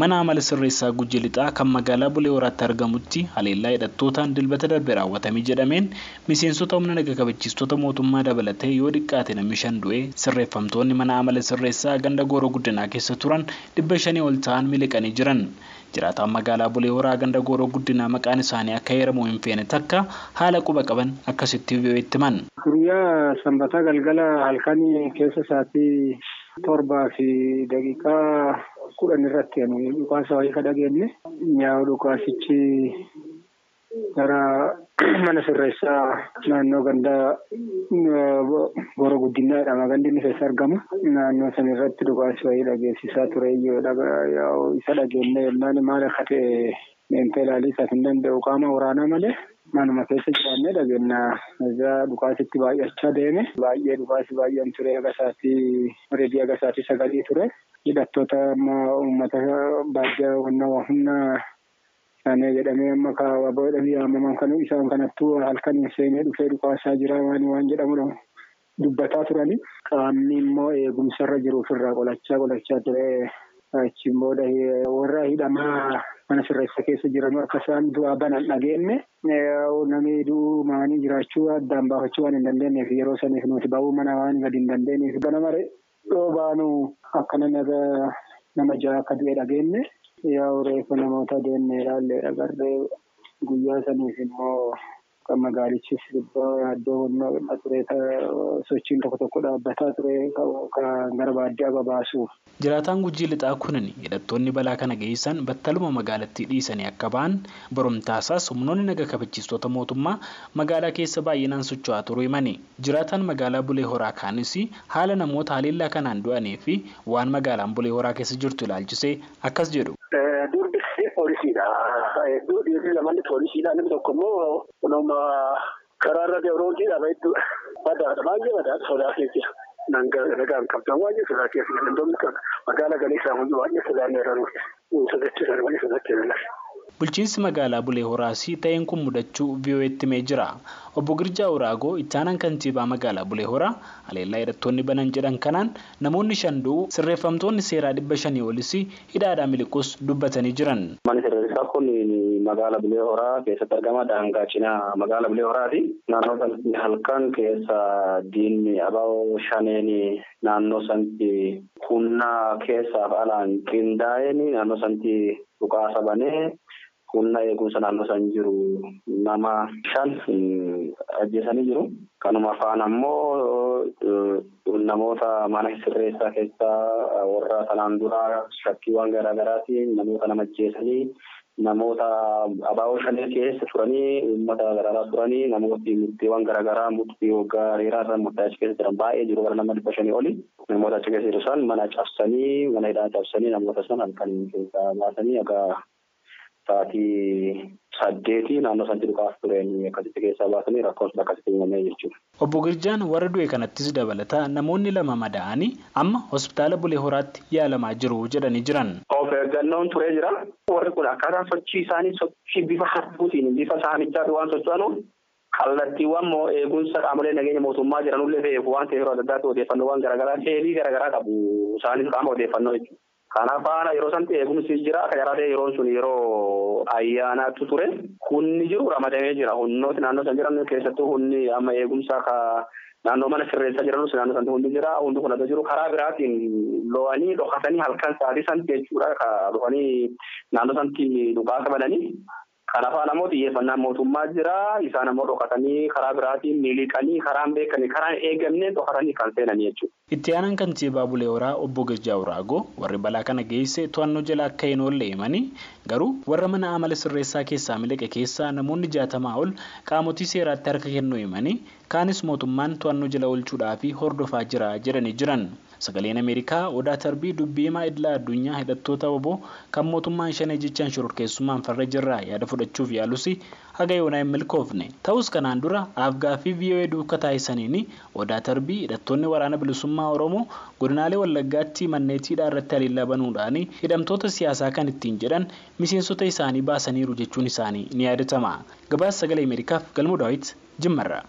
Mana amala sirreessaa Gujii Lixaa kan magaalaa Bulee Horaatti argamutti haleellaa hidhattootaan dilbata darbe raawwatamee jedhameen miseensota humna naga kabachiistota mootummaa dabalatee yoo xiqqaate namni shan du'ee sirreeffamtoonni mana amala sirreessaa ganda gooroo guddinaa keessa turan dhibba shanii ol ta'an miliqanii jiran. Jiraataan magaalaa Bulee Horaa ganda gooroo guddinaa maqaan isaanii akka heeramu hin feene takka haala quba qaban akkasitti itti himan. Guyyaa sanbataa galgala halkanii keessa isaatii torbaa fi daqiiqaa kudhan irratti dhukaasa wayii ka dhageenye nyaa'u dhukaasichi gara mana sirreessaa naannoo gandaa gooroo guddinaa jedhama gandi inni keessa argamu naannoo san irratti dhukaasi wayii dhageessisaa ture isa dhageenye yennaan maal akka ta'e meentee ilaalii isaaf hin danda'u qaama waraanaa malee manuma keessa jiraannee dhageenya irraa dhukaasitti baay'achaa deeme. Baay'ee dhukaasi baay'een ture agasaatii reedii agasaatii sagalii ture. Hidhattoota amma uummata baadiyyaa wanna humna isaanii jedhamee amma kaawwaboo jedhamee yaamaman kan isaan kanattuu halkaniin seenee dhufee dhukaasaa jira waan jedhamudha dubbataa turani qaamni immoo eegumsarra jiru ofirraa qolachaa qolachaa ture achiin booda warra hidhamaa mana sirreessa keessa jiran akka isaan du'aa banan dhageenye namni du'uu maanii jiraachuu addaan baafachuu waan hin dandeenyeef yeroo saniif nuti ba'uu mana waan gadi hin dandeenyeef ganama dhoo baanu akkana naga nama ja'a akka du'e dhageenye yaa reefa namoota deemnee ilaallee agarree guyyaa saniif immoo kan magaalichis iddoo ture sochiin tokko tokko dhaabbataa ture kan gara baadiyyaa babaasuuf. Jiraataan Gujii Lixaa kunin hidhattoonni balaa kana geessan battaluma magaalattii dhiisanii akka ba'an boromtaasaas humnoonni naga kabachiistota mootummaa magaalaa keessa baay'inaan socho'aa turuu himani. Jiraataan magaalaa Bulee Horaa kaanis haala namoota haleellaa kanaan du'anii fi waan magaalaan Bulee Horaa keessa jirtu ilaalchisee akkas jedhu. Durbi poolisiidha. Dhiirri lamaan poolisiidha. Namni tokko immoo nama karaarra deemuudhaan hedduu badaadha. Baay'ee badaadha sodaa keessa. Nagaan qabdan baay'ee sodaa keessa. Wantoonni magaalaa galeessaa hundi baay'ee sodaan eeran sodaachisan baay'ee sodaachisan. Bulchiinsi magaalaa Bulee Horaas ta'een kun mudachuu VOA'tti himee jira. Obbo Girjaa Uraagoo ittaanaan kantiibaa magaalaa Bulee Horaa haleellaa hidhattoonni banan jedhan kanaan namoonni shan du'uu sirreeffamtoonni seeraa dhibba shanii olis hidhaadhaa miliquus dubbatanii jiran. Kun magaalaa Bulee Horaa keessatti argama. Daangaa cinaa magaalaa Bulee Horaati. Naannoo sanatti halkan keessa diinni abaaboo shaneen naannoo sanatti humna keessaaf alaan qindaa'een naannoo sanatti dhukaasa banee humna eegumsa naannoo san jiru nama shan ajjeesanii jiru. Kanuma afaan ammoo namoota mana sirreessaa keessaa warra sanaan dura shakkiiwwan garaa garaatiin namoota nama ajjeesanii namoota abaaboo shanee keessa turanii uummata garaagaraa turanii namooti murtiiwwan garaagaraa murtii waggaa dheeraa irra murtaa'e achi keessa jiran baay'ee jiru gara nama dhibba shanii oli namoota achi keessa jiru san mana cabsanii mana hidhaa cabsanii namoota san halkan keessaa baasanii egaa sa'aatii saddeetii naannoo sanatti dhukaas tureen akkasitti keessaa baasanii rakkoon akkasitti uumamee jechuudha. Obbo Girjaan warra du'e kanattis dabalataa namoonni lama madaa'anii amma hospitaala Bulee Horaatti yaalamaa jiru jedhanii jiran. Of eeggannoon turee jira. Warri kun akkaataa sochii isaanii sochii bifa harkuutiin bifa saamichaatti waan socho'anuun kallattiiwwan moo eegumsa qaamolee nageenya mootummaa jiranullee beeku waan ta'eef yeroo adda addaatti odeeffannoowwan garaagaraa seelii garaagaraa qabu isaanis qaama odeeffannoo jechuudha. Kanaaf faana yeroo sanatti eegumsi jira. Akka jaraatee yeroon sun yeroo ayyaanaatti ture. Hunni jiru ramadamee jira. Hunnooti naannoo san jiran keessattuu hunni amma eegumsaa ka naannoo mana sirreessaa jiranus naannoo sanatti hundi jira. Hundi kun adda jiru karaa biraatiin lo'anii dhokatanii halkan sa'aatii sanatti jechuudha. Ka dhufanii naannoo sanatti dhukaasa bananii. Kanaaf ammoo xiyyeeffannaan mootummaa jira. Isaan ammoo dhokatanii karaa biraatiin miliqanii karaan beekanii karaan eegamnee dhokatanii kan seenanii jechuudha. Itti aanaan kantiibaa Bulee Horaa obbo Girjaa Uraagoo warri balaa kana geesse to'annoo jala akka hin oolle himanii garuu warra mana amala sirreessaa keessaa miliqe keessaa namoonni jaatamaa ol qaamotii seeraatti harka kennuu himanii kaanis mootummaan to'annoo jala oolchuudhaa fi hordofaa jira jedhanii jiran. Sagaleen Ameerikaa odaa tarbii dubbii himaa idila addunyaa hidhattoota obbo kan mootummaan shanee jechaan shororkeessummaan farra jirraa yaada fudhachuuf yaalus haga yoonaa hin milkoofne. Ta'us kanaan dura Afgaa fi VOA duukaa taasisaniin odaa tarbii hidhattoonni waraana bilisummaa Oromoo godinaalee Wallaggaatti manneetiidhaa irratti haleellaa banuudhaan hidhamtoota siyaasaa kan ittiin jedhan miseensota isaanii baasaniiru jechuun isaanii ni yaadatama. Gabaasa sagalee Ameerikaaf galmoo daawwit Jimmarraa.